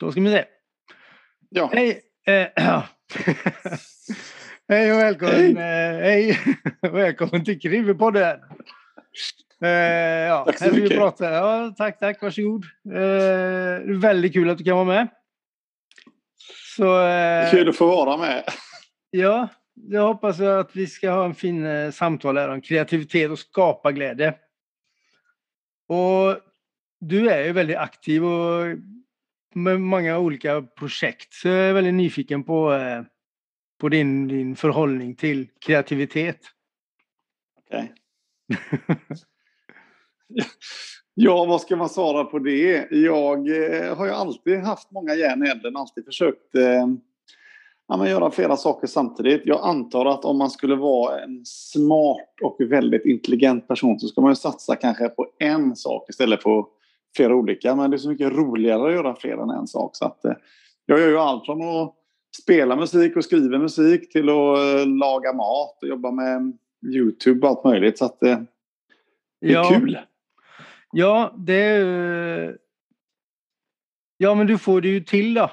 Då ska vi se. Ja. Hej! Eh, hej och välkommen! Hej! Eh, hej. välkommen till Krimpodden! Eh, ja, Tack så här ska vi mycket. prata. Ja, tack, tack. Varsågod. Eh, väldigt kul att du kan vara med. Så, eh, Kul att få vara med. Ja, jag hoppas att vi ska ha en fin eh, samtal här om kreativitet och skapa glädje. Och du är ju väldigt aktiv och med många olika projekt. Så jag är väldigt nyfiken på, eh, på din, din förhållning till kreativitet. Okej. Ja, vad ska man svara på det? Jag eh, har ju alltid haft många järn i elden, alltid försökt eh, ja, men göra flera saker samtidigt. Jag antar att om man skulle vara en smart och väldigt intelligent person så ska man ju satsa kanske på en sak istället för flera olika. Men det är så mycket roligare att göra fler än en sak. Så att, eh, jag gör ju allt från att spela musik och skriva musik till att eh, laga mat och jobba med Youtube och allt möjligt. Så att, eh, det är Ja. kul. Ja, det. Ja, men du får det ju till då.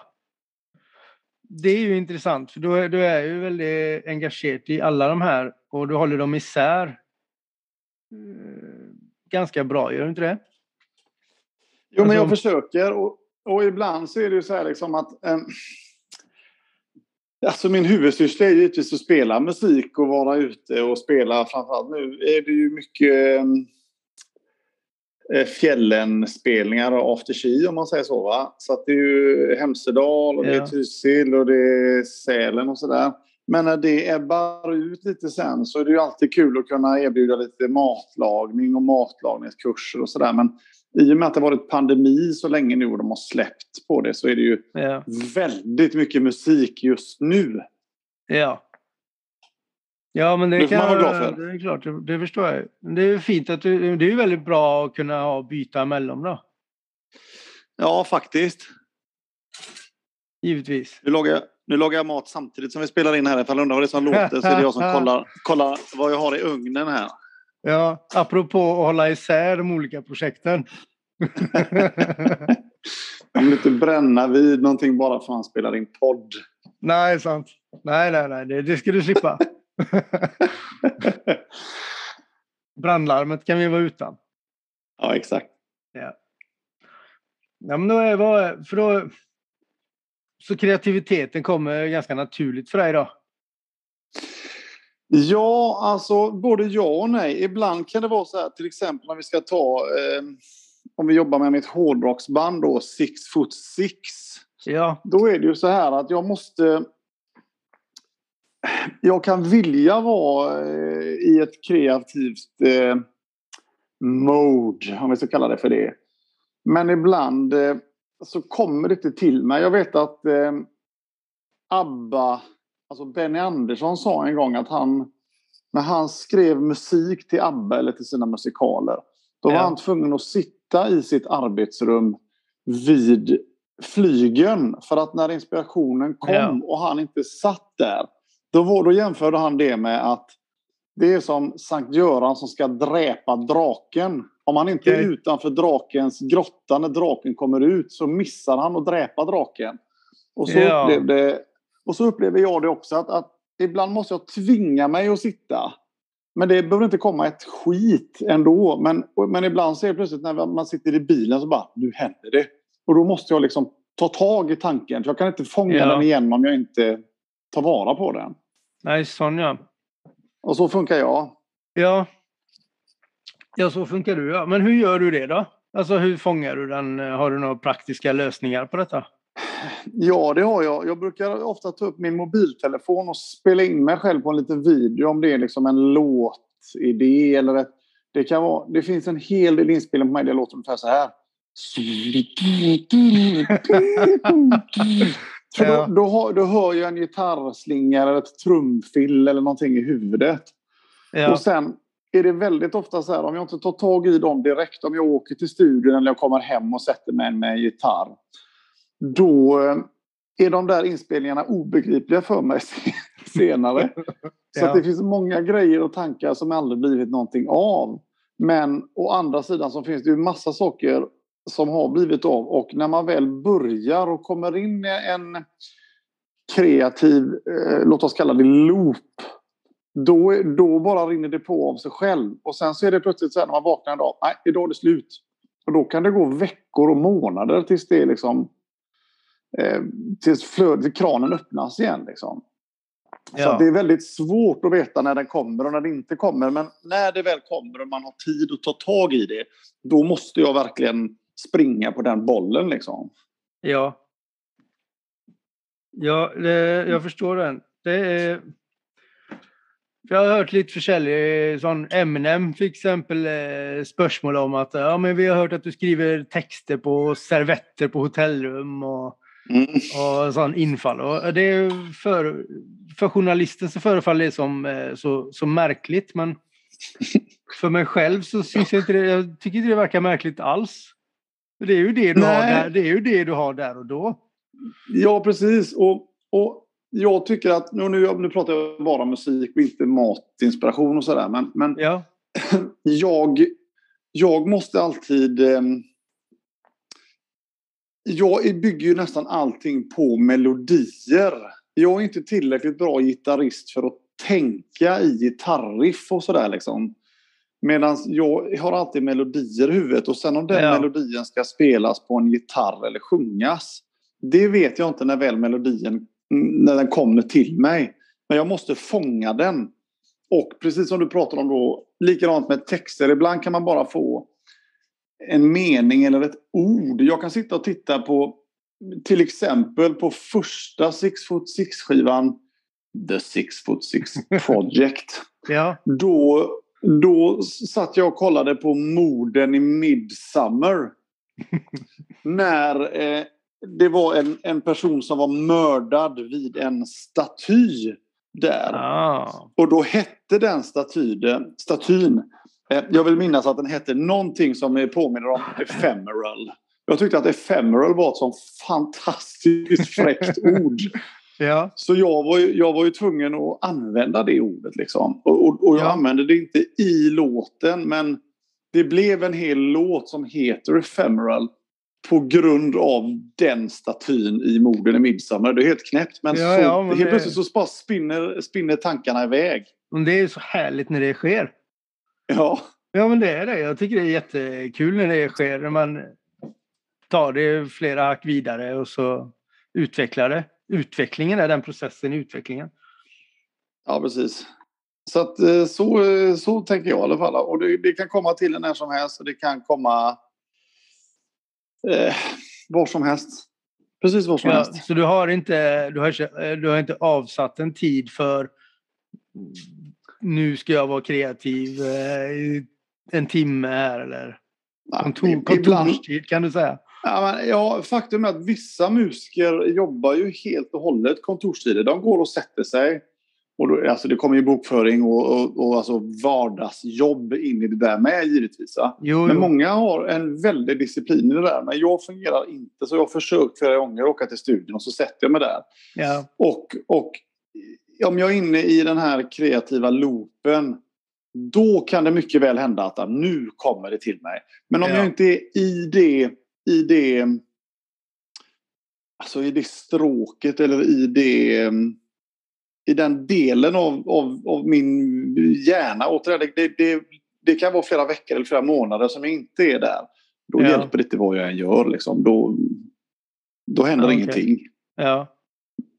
Det är ju intressant, för du är, du är ju väldigt engagerad i alla de här och du håller dem isär ganska bra, gör du inte det? Jo, men jag Alltså- försöker. Och, och ibland så är det ju så här liksom att... Eh, alltså min huvudsyssla är givetvis att spela musik och vara ute och spela. Framförallt nu är det ju mycket eh, fjällenspelningar och after ski om man säger så. Va? Så att det är ju Hemsedal och det Ja. är Trysil och det är Sälen och sådär. Men när det ebbar ut lite sen så är det ju alltid kul att kunna erbjuda lite matlagning och matlagningskurser och sådär. Men i och med att det varit pandemi så länge nu och de har släppt på det så är det ju Ja. väldigt mycket musik just nu. Ja. Ja, men det, Det kan man vara glad för. Det är klart, det, det förstår jag. Det är fint att du, det är väldigt bra att kunna byta emellan då. Ja, faktiskt. Givetvis. Nu lagar, jag, nu lagar jag mat samtidigt som vi spelar in här. Ifall undrar vad det är som låter så är det jag som kollar, kollar vad jag har i ugnen här. Ja, apropå att hålla isär de olika projekten. Om du inte bränna vid någonting bara för att han spelar in podd. nej, sant. Nej, nej, nej, det, det ska du slippa. Brandlarmet kan vi vara utan. ja, exakt. Ja. Ja, men då är vad, för då, så kreativiteten kommer ganska naturligt för dig då? Ja, alltså både ja och nej. Ibland kan det vara så här, till exempel om vi ska ta, eh, om vi jobbar med mitt hårdrocksband då, Six Foot Six. Ja, Då är det ju så här att jag måste... Jag kan vilja vara eh, i ett kreativt eh, mode, om vi ska kalla det för det. Men ibland eh, så kommer det inte till mig. Jag vet att eh, ABBA, alltså Benny Andersson sa en gång att han, när han skrev musik till ABBA eller till sina musikaler, då var Ja. han tvungen att sitta i sitt arbetsrum vid flygen. För att när inspirationen kom Ja. och han inte satt där, då, var, då jämförde han det med att det är som Sankt Göran som ska dräpa draken. Om han inte är utanför drakens grotta när draken kommer ut så missar han att dräpa draken. Och så, Ja. upplevde, och så upplever jag det också att, att ibland måste jag tvinga mig att sitta. Men det behöver inte komma ett skit ändå. Men, men ibland så är det plötsligt när man sitter i bilen så bara, nu händer det. Och då måste jag liksom ta tag i tanken. För jag kan inte fånga Ja. den igen om jag inte tar vara på den. nej, sån ja. Och så funkar jag. Ja. Ja, så funkar du ja. Men hur gör du det då? Alltså hur fångar du den? Har du några praktiska lösningar på detta? Ja, det har jag. Jag brukar ofta ta upp min mobiltelefon och spela in mig själv på en liten video om det är liksom en låtidé eller ett... Det, kan vara, det finns en hel del inspelningar på mig där det låter ungefär så här. För då, då, har, då hör jag en gitarrslinga eller ett trumfill eller någonting i huvudet. Ja. Och sen är det väldigt ofta så här om jag inte tar tag i dem direkt, om jag åker till studion eller jag kommer hem och sätter mig med en gitarr. Då eh, är de där inspelningarna obegripliga för mig senare. Så Ja. det finns många grejer och tankar som aldrig blivit någonting av. Men å andra sidan så finns det ju massa saker som har blivit av och när man väl börjar och kommer in i en kreativ, eh, låt oss kalla det loop, då, då bara rinner det på av sig själv. Och sen så är det plötsligt så här när man vaknar en dag, nej, idag är det slut. Och då kan det gå veckor och månader tills det liksom eh, tills flödet, kranen öppnas igen. Liksom. Ja. Så det är väldigt svårt att veta när den kommer och när den inte kommer. Men när det väl kommer och man har tid att ta tag i det, då måste jag verkligen springa på den bollen liksom. Ja. Ja, det, jag förstår den. Det är... Jag har hört lite försäljare, sån Eminem till exempel, eh, spörsmål om att ja, men vi har hört att du skriver texter på servetter på hotellrum och, mm. och sån infall. Och det är för, för journalisten så förefaller det som eh, så, så märkligt, men för mig själv så syns jag inte det, jag tycker inte det verkar märkligt alls. Det är ju det du, har där, det är ju det du har där och då. Ja, precis. Och, och jag tycker att, nu, nu, nu pratar jag bara musik och inte matinspiration och sådär, men, men ja. jag, jag måste alltid... Eh, jag bygger ju nästan allting på melodier. Jag är inte tillräckligt bra gitarrist för att tänka i gitarriff och sådär liksom. Medan jag har alltid melodier i huvudet och sen om den ja. melodin ska spelas på en gitarr eller sjungas. Det vet jag inte när väl melodin när den kommer till mig. Men jag måste fånga den. Och precis som du pratade om då, likadant med texter. Ibland kan man bara få en mening eller ett ord. Jag kan sitta och titta på till exempel på första Six Foot Six-skivan The Six Foot Six Project. ja. Då då satt jag och kollade på morden i Midsummer. när eh, det var en, en person som var mördad vid en staty där. Ah. Och då hette den statyden, statyn, eh, jag vill minnas att den hette någonting som påminner om ephemeral. Jag tyckte att ephemeral var ett sånt fantastiskt fräckt ord. Ja. Så jag var, ju, jag var ju tvungen att använda det ordet. Liksom. Och, och, och jag ja. använde det inte i låten, men det blev en hel låt som heter Ephemeral på grund av den statyn i morden i Midsummer. Det är helt knäppt. Men, ja, så, ja, men helt det... plötsligt så bara spinner, spinner tankarna iväg. Men det är ju så härligt när det sker. Ja. Ja, men det är det. Jag tycker det är jättekul när det sker. När man tar det flera hack vidare och så utvecklar det utvecklingen är den processen i utvecklingen. Ja, precis. Så, att, eh, så, eh, så tänker jag i alla fall. Och det, det kan komma till när som helst och det kan komma eh, var som helst. Precis var som ja, helst. Så du har, inte, du, har, du har inte avsatt en tid för nu ska jag vara kreativ eh, en timme här eller kontor, kontorstid kan du säga? Ja, men, ja, faktum är att vissa musiker jobbar ju helt och hållet kontorstider. De går och sätter sig. Och då, alltså det kommer ju bokföring och, och, och alltså vardagsjobb in i det där med givetvis. Jo, men jo. många har en väldig disciplin i det där. Men jag fungerar inte så jag har försökt flera gånger åka till studion och så sätter jag mig där. Ja. Och, och om jag är inne i den här kreativa loopen då kan det mycket väl hända att nu kommer det till mig. Men om ja. jag inte är i det i det alltså i det stråket eller i det i den delen av, av, av min hjärna. Återigen, det, det, det kan vara flera veckor eller flera månader som jag inte är där. Då ja. hjälper det inte vad jag än gör. Liksom. Då, då händer ja, ingenting. Ja.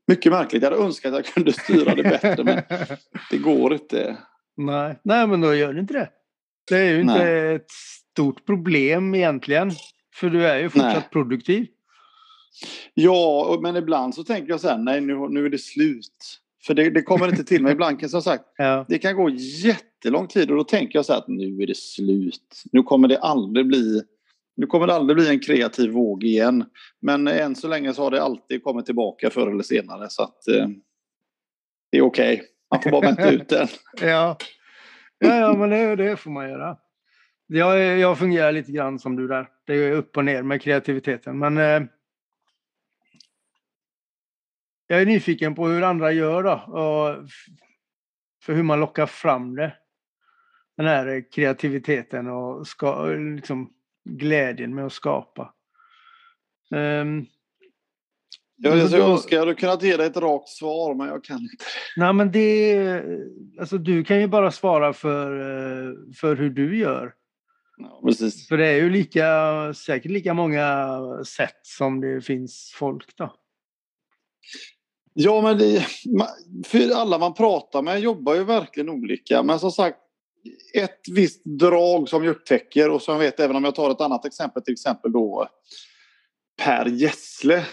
Mycket märkligt. Jag hade önskat att jag kunde styra det bättre men det går inte. Nej, Nej men då gör det inte det. Det är ju inte Nej. ett stort problem egentligen. För du är ju fortsatt nej. produktiv. Ja, men ibland så tänker jag så här, nej nu, nu är det slut. För det, det kommer inte till mig. Ibland kan som sagt, ja. det kan gå jättelång tid och då tänker jag så här att nu är det slut. Nu kommer det aldrig bli nu kommer det aldrig bli en kreativ våg igen. Men än så länge så har det alltid kommit tillbaka förr eller senare. Så att eh, det är okej. Okay. Man får bara vänta ut den. ja. ja, ja, men det, det får man göra. Jag, jag fungerar lite grann som du där. Det är upp och ner med kreativiteten. Men eh, jag är nyfiken på hur andra gör då. Och för hur man lockar fram det. Den här kreativiteten och ska, liksom, glädjen med att skapa. Um, jag, jag, jag önskar jag hade kunnat ge dig ett rakt svar, men jag kan inte. Nej, men det... Alltså, du kan ju bara svara för, eh, för hur du gör. Ja, precis. För det är ju lika, säkert lika många sätt som det finns folk då. Ja, men det, för alla man pratar med jobbar ju verkligen olika. Men som sagt, ett visst drag som jag upptäcker och som jag vet även om jag tar ett annat exempel, till exempel då Per Gessle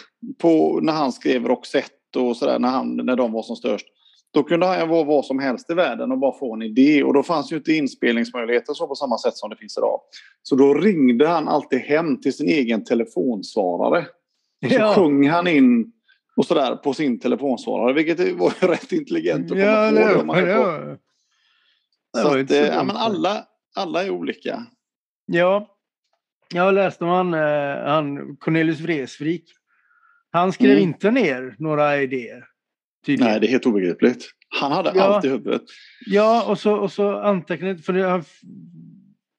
på, när han skrev Roxette och sådär när, när de var som störst. Då kunde han vara vad som helst i världen och bara få en idé. Och då fanns ju inte inspelningsmöjligheter så på samma sätt som det finns idag. Så då ringde han alltid hem till sin egen telefonsvarare. Och så ja. sjöng han in och sådär på sin telefonsvarare. Vilket var rätt intelligent att komma ja, på. Det, det, det, så att, eh, ja, men alla, alla är olika. Ja, jag har läst om han, eh, han Cornelius Vreeswijk. Han skrev mm. inte ner några idéer. Tydligen. Nej, det är helt obegripligt. Han hade ja, allt i huvudet. Ja, och så, och så antecknade... För det,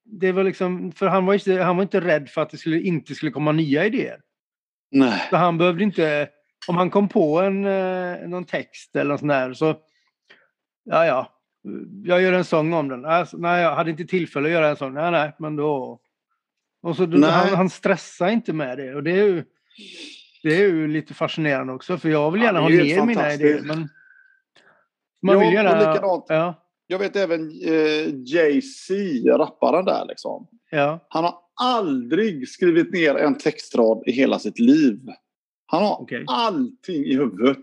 det var liksom, för han var, inte, han var inte rädd för att det skulle, inte skulle komma nya idéer. Nej. Så han behövde inte... Om han kom på en, eh, någon text eller något sånt där så... Ja, ja. Jag gör en sång om den. Alltså, nej, jag hade inte tillfälle att göra en sång. Nej, nej, men då... Och så, då, han, han stressar inte med det. Och det är ju, det är ju lite fascinerande också. För jag vill gärna ja, ha ner mina idéer. Men man vill gärna... Ja. Jag vet även eh, Jay-Z, rapparen där liksom. Ja. Han har aldrig skrivit ner en textrad i hela sitt liv. Han har okay. allting i huvudet.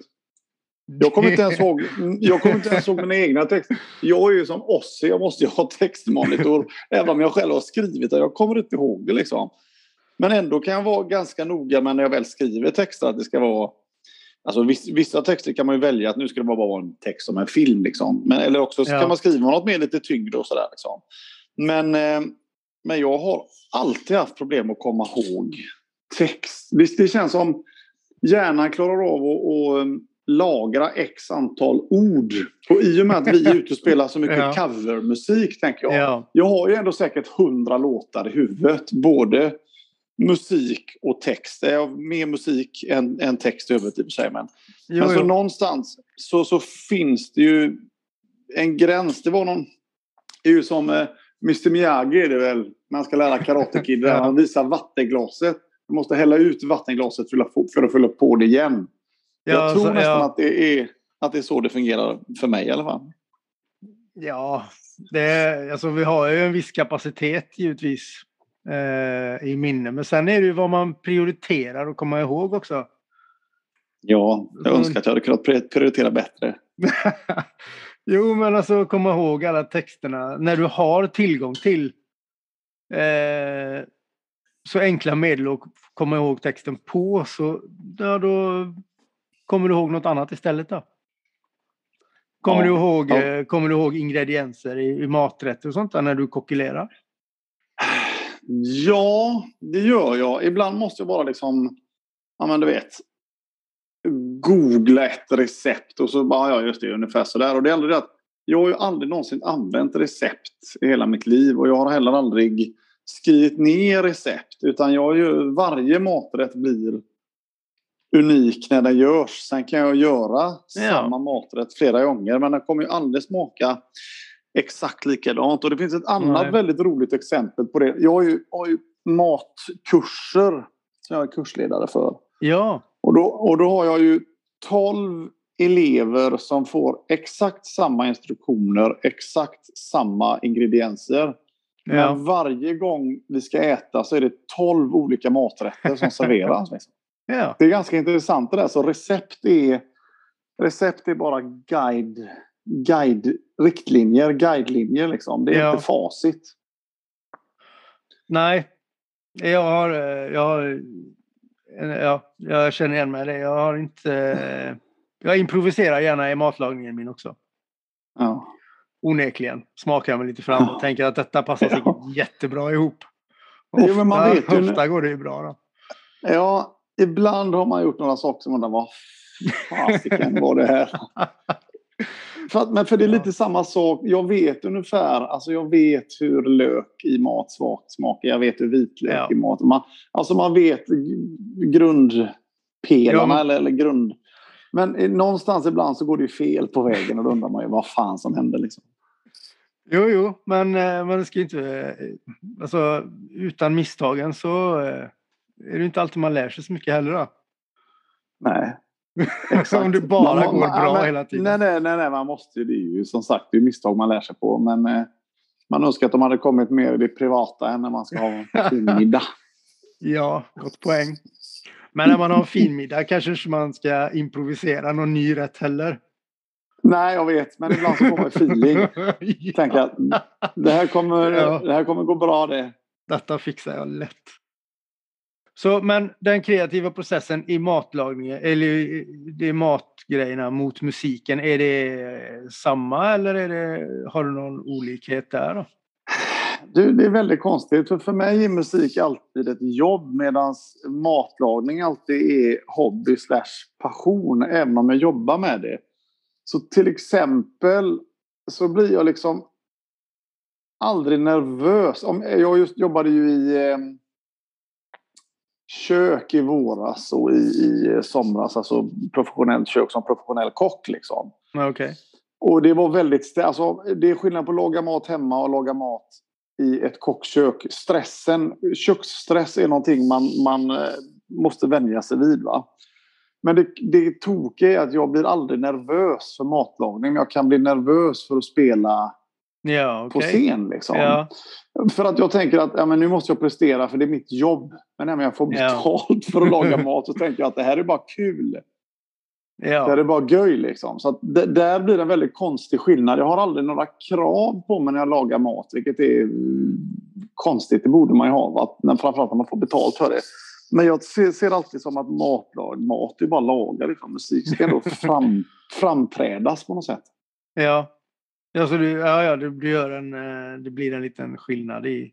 Jag kommer inte ens ihåg, jag kommer inte ens ihåg mina egna texter. Jag är ju som Ossi, jag måste ju ha textmonitor. även om jag själv har skrivit det. Jag kommer inte ihåg det liksom. Men ändå kan jag vara ganska noga med när jag väl skriver texter att det ska vara Alltså, vissa texter kan man ju välja att nu ska det bara vara en text som en film. Liksom. Men, eller också ja. kan man skriva något mer lite tyngre och sådär. Liksom. Men, eh, men jag har alltid haft problem att komma ihåg text. Visst, det känns som hjärnan klarar av att, att lagra x antal ord. Och i och med att vi är ute och spelar så mycket ja. covermusik, tänker jag. Ja. Jag har ju ändå säkert hundra låtar i huvudet. Både musik och text. Det är mer musik än, än text i huvudet i och för sig. Men, jo, men så jo. någonstans så, så finns det ju en gräns. Det var någon... Det är ju som eh, Mr Miyagi är det väl. Man ska lära Karate Kid. ja. Han visar vattenglaset. Man måste hälla ut vattenglaset för att, fylla på det igen. Ja, jag tror så, nästan ja. att, det är, att det är så det fungerar för mig i alla fall. Ja, det, alltså vi har ju en viss kapacitet givetvis eh, i minne. Men sen är det ju vad man prioriterar och komma ihåg också. Ja, jag önskar att jag hade kunnat prioritera bättre. jo, men alltså komma ihåg alla texterna när du har tillgång till eh, så enkla medel att komma ihåg texten på så ja, då kommer du ihåg något annat istället då. Kommer, ja, du, ihåg, ja. Eh, kommer du ihåg ingredienser i, i maträtter och sånt där när du kokulerar? Ja, det gör jag. Ibland måste jag bara liksom, ja men du vet, googla ett recept och så bara, ja just det, ungefär sådär. Och det är aldrig det att jag har ju aldrig någonsin använt recept i hela mitt liv och jag har heller aldrig skrivit ner recept utan jag ju, varje maträtt blir unik när den görs. Sen kan jag göra ja. samma maträtt flera gånger men den kommer ju aldrig smaka exakt likadant. Och det finns ett annat Nej. väldigt roligt exempel på det. Jag har ju, har ju matkurser som jag är kursledare för. Ja. Och då, och då har jag ju 12 elever som får exakt samma instruktioner, exakt samma ingredienser. Ja. Men varje gång vi ska äta så är det 12 olika maträtter som serveras. Liksom. Ja. Det är ganska intressant det där. Så recept är, recept är bara guide guide, riktlinjer, guidelinjer liksom. Det är ja. inte facit. Nej, jag har, eh, jag har, ja, jag känner igen mig det. Jag har inte, jag improviserar gärna i matlagningen min också. Ja. Onekligen smakar jag mig lite fram och ja. tänker att detta passar sig ja. jättebra ihop. Ofta, jo, men man vet ju, ofta går det ju bra. Då. Ja, ibland har man gjort några saker som undrar vad fasiken var det här? för att, men för det är lite samma sak. Jag vet ungefär, alltså jag vet hur lök i mat smakar. Jag vet hur vitlök Ja. i mat. Man, alltså man vet grundpelarna Ja, eller, eller grund... Men någonstans ibland så går det ju fel på vägen och då undrar man ju vad fan som händer liksom. Jo, jo, men eh, man ska inte... eh, Alltså, utan misstagen så eh, är det inte alltid man lär sig så mycket heller. Då. Nej. Om det bara Man- går man- bra men- hela tiden. Nej, nej, nej, nej, man måste ju. Det är ju som sagt det är misstag man lär sig på. Men man önskar att de hade kommit mer i det privata än när man ska ha fin middag. Ja, gott poäng. Men när man har en fin middag kanske man ska improvisera någon ny rätt heller. Nej, jag vet. Men ibland så får man feeling. ja, Tänka att det här, kommer, Ja. det här kommer gå bra det. detta fixar jag lätt. Så, men den kreativa processen i matlagningen, eller i- det matgrejerna mot musiken, är det samma eller är det, har du någon olikhet där? Då? Du, det är väldigt konstigt. För, för mig är musik alltid ett jobb medan matlagning alltid är hobby slash passion, även om jag jobbar med det. Så till exempel så blir jag liksom aldrig nervös. Om, jag just jobbade ju i eh, kök i våras och i, i somras, alltså professionellt kök som professionell kock. Liksom. Okej. Och det var väldigt... Alltså, det är skillnad på att laga mat hemma och laga mat i ett kockkök. Stressen, köksstress är någonting man, man eh, måste vänja sig vid. Va? Men det, det tokiga är att jag blir aldrig nervös för matlagning. Men jag kan bli nervös för att spela Ja, på okej. scen. Liksom. Ja, För att jag tänker att ja, men nu måste jag prestera för det är mitt jobb. Men när jag får Ja. betalt för att laga mat så tänker jag att det här är bara kul. Det här ja, är bara göj liksom. Så att d- där blir det en väldigt konstig skillnad. Jag har aldrig några krav på mig när jag lagar mat, vilket är konstigt. Det borde man ju ha, va? Framförallt när man får betalt för det. Men jag ser, ser alltid som att matlag, mat är bara laga. Liksom. Musik ska ändå fram, framträdas på något sätt. ja. Ja, så du, ja, ja det, blir en, eh, det blir en liten skillnad i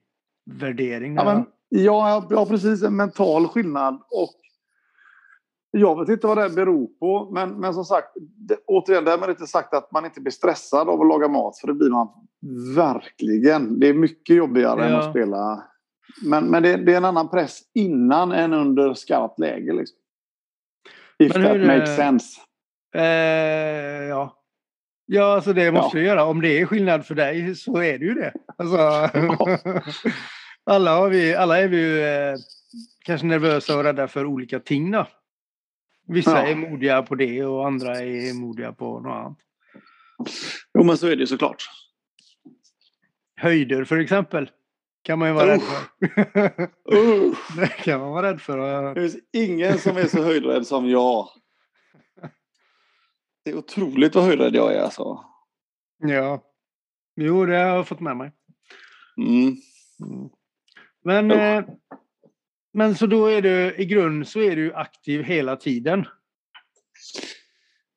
värdering. Ja, men, ja, jag har precis en mental skillnad. Och jag vet inte vad det beror på. Men, men som sagt, det, återigen, därmed inte sagt att man inte blir stressad av att laga mat. För det blir man verkligen. Det är mycket jobbigare än Ja. att spela. Men, men det, det är en annan press innan än under skarpt läge. Liksom. If Men that makes sense. Eh, ja. Ja, alltså det måste Ja. du göra. Om det är skillnad för dig så är det ju det. Alltså, alla, har vi, alla är vi ju eh, kanske nervösa och rädda för olika ting. Då. Vissa Ja. är modiga på det och andra är modiga på något annat. Jo, men så är det såklart. Höjder för exempel. Kan man ju vara rädd Usch. för. Uh, det kan man vara rädd för. det finns ingen som är så höjdrädd som jag. Det är otroligt vad höjdrädd jag är alltså. Ja. Jo, det har jag fått med mig. Mm. Mm. Men, Usch. eh, men så då är du i grund så är du aktiv hela tiden.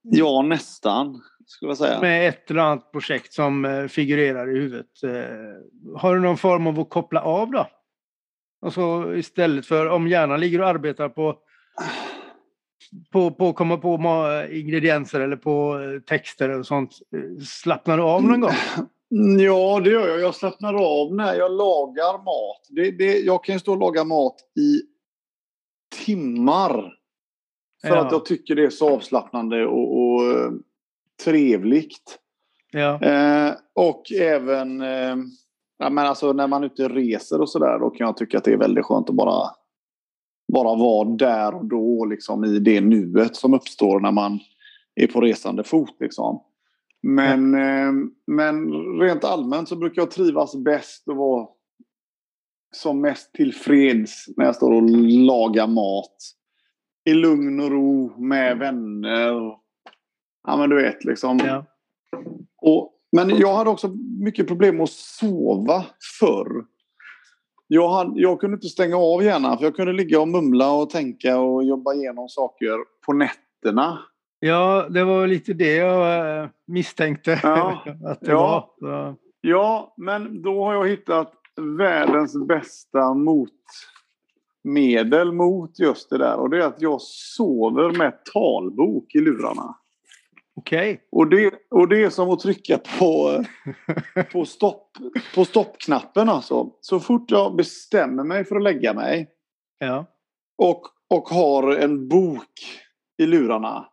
Ja, nästan. Skulle jag säga. Med ett eller annat projekt som eh, figurerar i huvudet. Eh, har du någon form av att koppla av då? Alltså istället för om hjärnan ligger och arbetar på på, på komma på ingredienser eller på eh, texter och sånt. Slappnar du av någon gång? Mm, Ja, det gör jag. Jag slappnar av när jag lagar mat. Det, det, jag kan stå och laga mat i timmar. För Ja. att jag tycker det är så avslappnande och, och trevligt. Ja. Eh, och även eh, ja, men alltså, när man är ute och reser och sådär. Då kan jag tycka att det är väldigt skönt att bara, bara vara där och då. Liksom, I det nuet som uppstår när man är på resande fot. Liksom. Men, eh, men rent allmänt så brukar jag trivas bäst och vara som mest tillfreds när jag står och lagar mat. I lugn och ro med vänner. Ja men du vet liksom. ja. Och, men jag hade också mycket problem att sova förr. Jag, hade, jag kunde inte stänga av hjärnan för jag kunde ligga och mumla och tänka och jobba igenom saker på nätterna. Ja, det var lite det jag eh, misstänkte Ja, att det ja. var. Så, Ja, men då har jag hittat världens bästa motmedel mot just det där. Och det är att jag sover med talbok i lurarna. Okej. Och, det, och det är som att trycka på, på, stopp, på stoppknappen alltså. Så fort jag bestämmer mig för att lägga mig Ja. och, och har en bok i lurarna.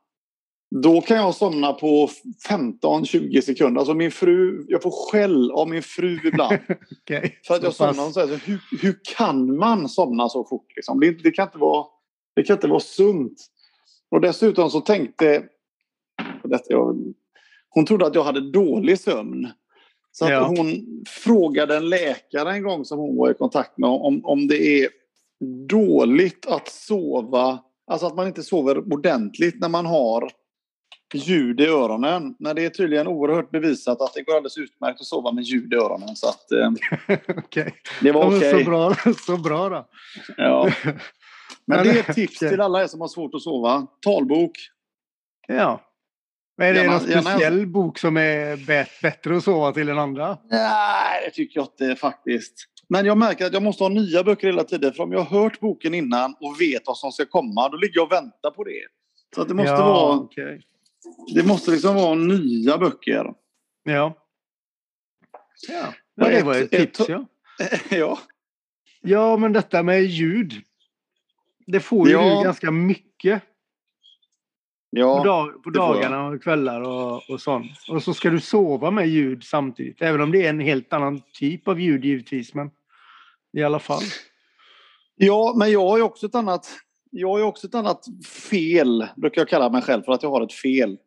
Då kan jag somna på 15-20 sekunder. Alltså min fru, jag får skäll av min fru ibland. Okej. För att jag Så somnar och säger så, hur, hur kan man somna så fort? Liksom? Det, det, kan inte vara, det kan inte vara sunt. Och dessutom så tänkte... Detta, jag, hon trodde att jag hade dålig sömn. Så att Ja. hon frågade en läkare en gång som hon var i kontakt med om, om det är dåligt att sova. Alltså att man inte sover ordentligt när man har ljud i öronen. Men det är tydligen oerhört bevisat att det går alldeles utmärkt att sova med ljud i öronen. Så att, eh, Okej. det var okej. Så bra, så bra då. Ja. Men det är ett tips till alla er som har svårt att sova. Talbok. Ja. Men är det Gärna- någon gärna- speciell bok som är bä- bättre att sova till än andra? Nej, det tycker jag inte faktiskt. Men jag märker att jag måste ha nya böcker hela tiden. För om jag har hört boken innan och vet vad som ska komma, då ligger jag och väntar på det. Så det måste, ja, vara, okej. det måste liksom vara nya böcker. Ja. Ja, det ett- var ett ett- tips ja. ja. Ja, men detta med ljud. Det får ju Ja. du ganska mycket på, Ja. dag, på får jag. dagarna och kvällar och, och sånt. Och så ska du sova med ljud samtidigt. Även om det är en helt annan typ av ljud givetvis. Men i alla fall. ja, men jag har ju också ett annat... Jag har också ett annat fel, brukar jag kalla mig själv för att jag har ett fel.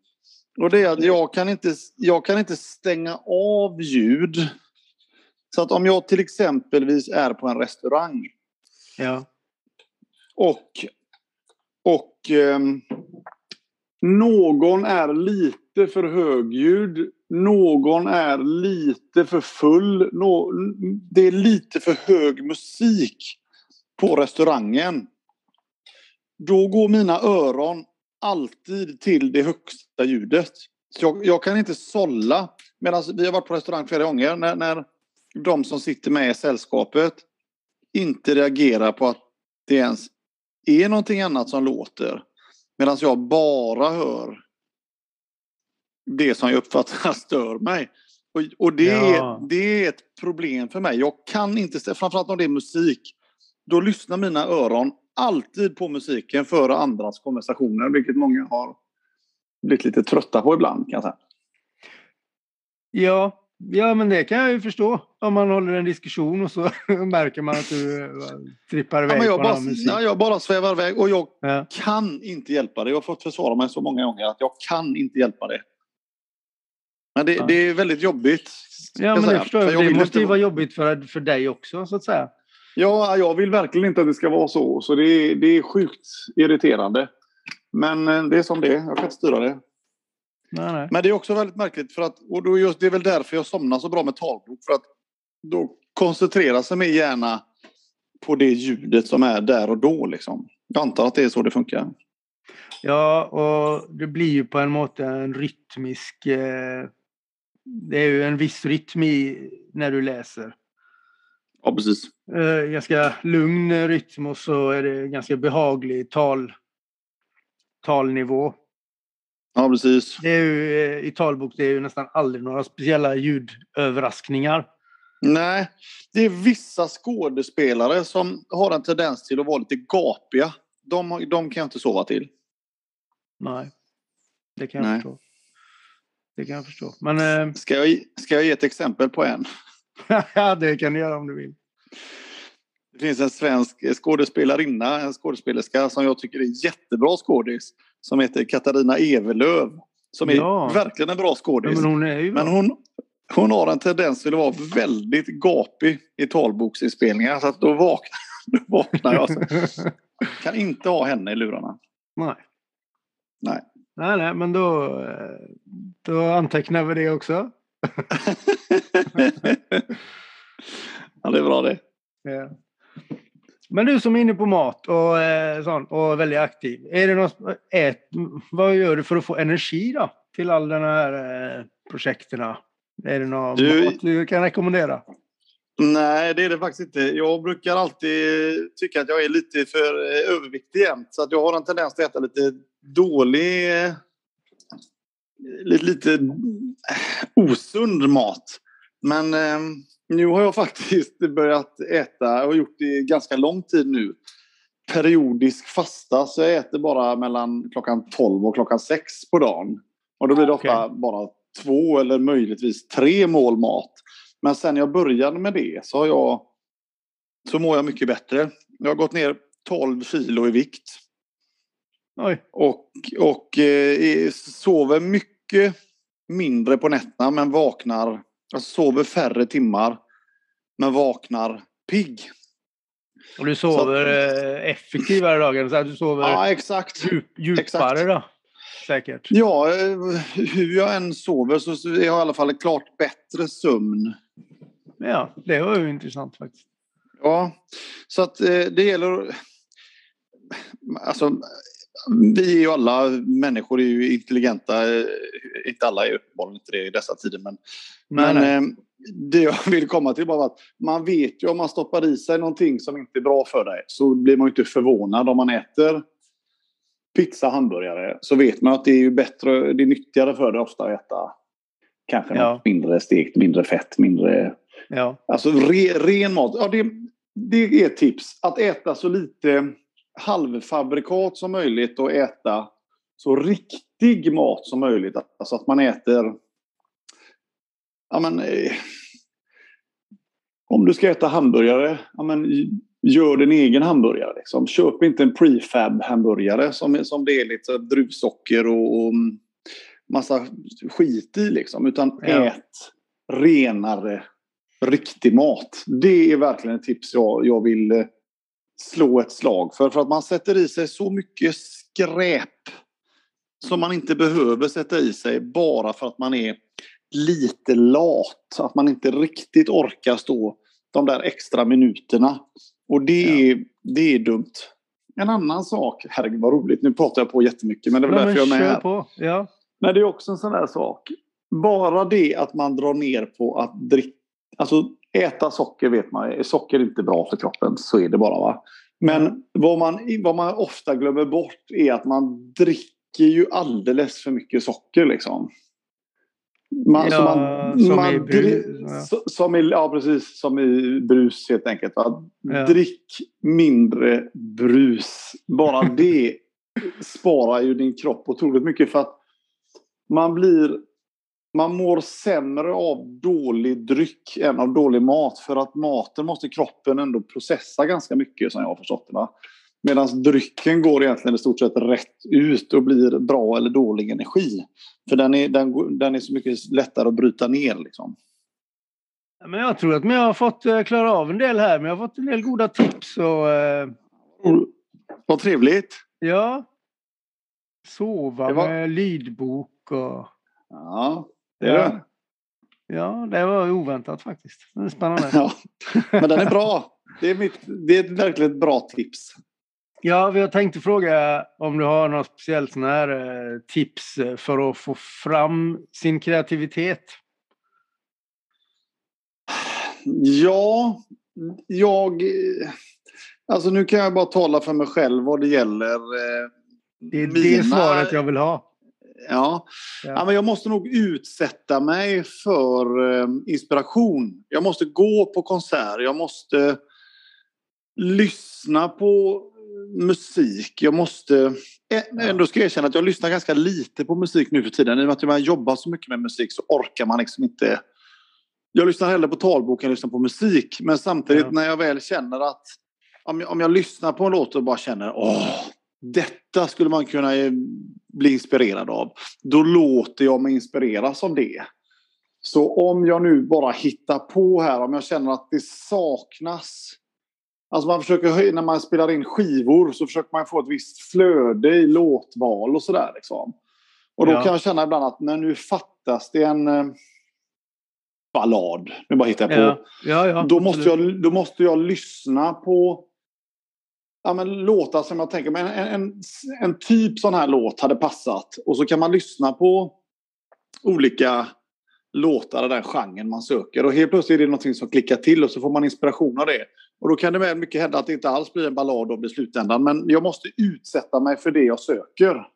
Och det är att jag kan inte, jag kan inte stänga av ljud. Så att om jag till exempelvis är på en restaurang Ja. och, och ehm, någon är lite för högljudd, någon är lite för full, No, det är lite för hög musik på restaurangen. Då går mina öron alltid till det högsta ljudet. Så jag, jag kan inte sålla. Medan vi har varit på restaurang flera gånger när, när de som sitter med i sällskapet inte reagerar på att det ens är någonting annat som låter. Medan jag bara hör det som jag uppfattar stör mig. Och, och det, Ja. är, det är ett problem för mig. Jag kan inte, framförallt om det är musik, då lyssnar mina öron alltid på musiken före andras konversationer, vilket många har blivit lite trötta på ibland kan jag säga. Ja, ja, men det kan jag ju förstå. Om man håller en diskussion och så märker man att du eh, trippar Ja, iväg men jag, på bara, musik. ja, jag bara svävar iväg och jag Ja. kan inte hjälpa det. Jag har fått försvara mig så många gånger att jag kan inte hjälpa det. Men det, Ja. det är väldigt jobbigt. Ja, jag men det förstår För jag. Det måste ju inte- vara jobbigt för, för dig också, så att säga. Ja, jag vill verkligen inte att det ska vara så. Så det är, det är sjukt irriterande. Men eh, det är som det är. Jag kan inte styra det. Nej, nej. Men det är också väldigt märkligt. För att, och då just, det är väl därför jag somnar så bra med talbok. För att då koncentrerar sig min hjärna på det ljudet som är där och då. Liksom. Jag antar att det är så det funkar. Ja, och det blir ju på en måte en rytmisk... Eh, det är ju en viss rytm i när du läser. Ja, precis. Eh, ganska lugn rytm och så är det ganska behaglig tal, talnivå. Ja, precis. Det är ju, eh, I talbok det är ju nästan aldrig några speciella ljudöverraskningar. Nej, det är vissa skådespelare som har en tendens till att vara lite gapiga. De, de kan jag inte sova till. Nej, det kan jag Nej. förstå. Det kan jag förstå. Men eh, Ska jag, ge- ska jag ge ett exempel på en? ja, det kan du göra om du vill. Det finns en svensk skådespelarinna, en skådespelerska som jag tycker är jättebra skådis. Som heter Katarina Evelöv. Som är Ja. verkligen en bra Ja, skådis. men hon är ju Men hon, hon har en tendens till att vara väldigt gapig i talboksinspelningar. Så att då vaknar, då vaknar jag. Alltså. Kan inte ha henne i lurarna. Nej. Nej. Nej, nej, men då, då antecknar vi det också. ja, det är bra det. Ja. Men du som är inne på mat och, eh, sånt, och väldigt aktiv. Är det något, ät, vad gör du för att få energi då? Till alla de här eh, projekten? Är det någon Du- mat du kan rekommendera? Nej, det är det faktiskt inte. Jag brukar alltid tycka att jag är lite för eh, överviktig jämt. Så att jag har en tendens att äta lite dålig, eh, lite, lite osund mat. Men eh, nu har jag faktiskt börjat äta, jag har gjort det i ganska lång tid nu, periodisk fasta. Så jag äter bara mellan klockan 12 och klockan 6 på dagen. Och då blir det ofta okay. bara två eller möjligtvis tre mål mat. Men sen jag började med det så har jag så mår jag mycket bättre. Jag har gått ner 12 kilo i vikt. Oj. Och, och eh, sover mycket mindre på nätterna men vaknar, alltså sover färre timmar men vaknar pigg. Och du sover eh, effektivare dagar? Så du sover ja, exakt. Djup, djupare exakt. då? Säkert. Ja, eh, hur jag än sover så är jag i alla fall klart bättre sömn. Ja, det var ju intressant faktiskt. Ja, så att eh, det gäller... Alltså, vi är ju alla människor är ju intelligenta. Inte alla är uppenbarligen inte det i dessa tider. Men, men eh, det jag vill komma till bara att man vet ju om man stoppar i sig någonting som inte är bra för dig så blir man ju inte förvånad om man äter pizza, hamburgare. Så vet man att det är ju bättre, det är nyttigare för dig ofta att äta kanske ja. något mindre stekt, mindre fett, mindre... Ja. Alltså re, ren mat. Ja, det, det är ett tips. Att äta så lite halvfabrikat som möjligt och äta så riktig mat som möjligt. Alltså att man äter... Ja, men, eh, om du ska äta hamburgare, ja, men, gör din egen hamburgare. Liksom. Köp inte en prefab hamburgare som, som det är lite druvsocker och, och massa skit i. Liksom. Utan ja. ät renare riktig mat. Det är verkligen ett tips jag, jag vill eh, slå ett slag för. För att man sätter i sig så mycket skräp som man inte behöver sätta i sig bara för att man är lite lat. Att man inte riktigt orkar stå de där extra minuterna. Och det, ja. är, det är dumt. En annan sak, herregud vad roligt, nu pratar jag på jättemycket men det är väl därför jag är med här. På. Ja. Men det är också en sån där sak. Bara det att man drar ner på att dricka Alltså äta socker vet man, är socker inte bra för kroppen så är det bara. va. Men vad man, vad man ofta glömmer bort är att man dricker ju alldeles för mycket socker liksom. Man, ja, man, som, man, i brus, ja. som i Ja, precis. Som i brus helt enkelt. Va? Ja. Drick mindre brus. Bara det sparar ju din kropp otroligt mycket för att man blir man mår sämre av dålig dryck än av dålig mat. För att maten måste kroppen ändå processa ganska mycket som jag har förstått det. Medan drycken går egentligen i stort sett rätt ut och blir bra eller dålig energi. För den är, den, den är så mycket lättare att bryta ner. Liksom. Men jag tror att jag har fått eh, klara av en del här. Men jag har fått en del goda tips. Och, eh... Vad trevligt. Ja. Sova var... med lydbok och... Ja. Ja. ja, det var oväntat faktiskt. Det är spännande. Ja, men den är bra. Det är, mitt, det är verkligen ett bra tips. Ja, vi har tänkt fråga om du har något speciellt sån här eh, tips för att få fram sin kreativitet? Ja, jag... Alltså nu kan jag bara tala för mig själv vad det gäller. Eh, det är mina... det svaret jag vill ha. Ja. ja. ja. men jag måste nog utsätta mig för eh, inspiration. Jag måste gå på konsert. Jag måste lyssna på musik. Jag måste... Ändå ska jag erkänna att jag lyssnar ganska lite på musik nu för tiden. I och med att man jobbar så mycket med musik så orkar man liksom inte... Jag lyssnar hellre på talbok än lyssnar på musik. Men samtidigt ja. när jag väl känner att... Om jag, om jag lyssnar på en låt och bara känner åh, detta skulle man kunna eh, bli inspirerad av. Då låter jag mig inspireras av det. Så om jag nu bara hittar på här, om jag känner att det saknas Alltså man försöker, när man spelar in skivor så försöker man få ett visst flöde i låtval och sådär. Liksom. Och då ja. kan jag känna ibland att när nu fattas det en eh, ballad, nu bara hittar jag på. Ja. Ja, då, måste jag, då måste jag lyssna på ja, men låtar som jag tänker, men en, en, en typ sån här låt hade passat. Och så kan man lyssna på olika låtar av den genren man söker. Och helt plötsligt är det någonting som klickar till och så får man inspiration av det. Och då kan det väl mycket hända att det inte alls blir en ballad i slutändan. Men jag måste utsätta mig för det jag söker.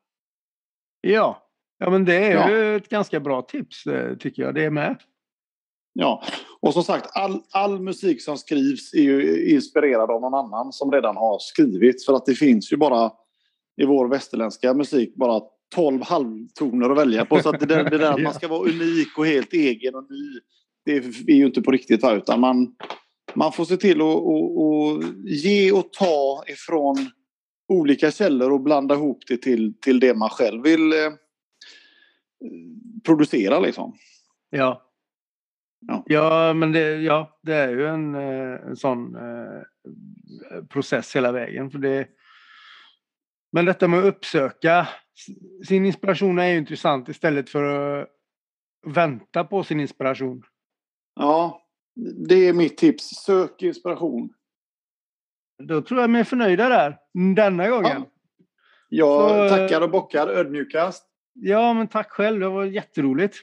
Ja, Ja, men det är ja. ju ett ganska bra tips eh, tycker jag. Det är med. Ja, och som sagt all, all musik som skrivs är ju inspirerad av någon annan som redan har skrivit. För att det finns ju bara i vår västerländska musik bara 12 halvtoner att välja på. Så att det, där, det där att man ska vara unik och helt egen och ny, det är ju inte på riktigt. Va? Utan man, man får se till att och, och ge och ta ifrån olika källor och blanda ihop det till, till det man själv vill eh, producera. Liksom. Ja. Ja. ja, men det, ja, det är ju en, eh, en sån eh, process hela vägen. För det, men detta med att uppsöka sin inspiration är ju intressant istället för att vänta på sin inspiration. Ja, det är mitt tips. Sök inspiration. Då tror jag mig är förnöjda där, denna gången. Ja. Jag Så, tackar och bockar ödmjukast. Ja, men tack själv. Det var jätteroligt.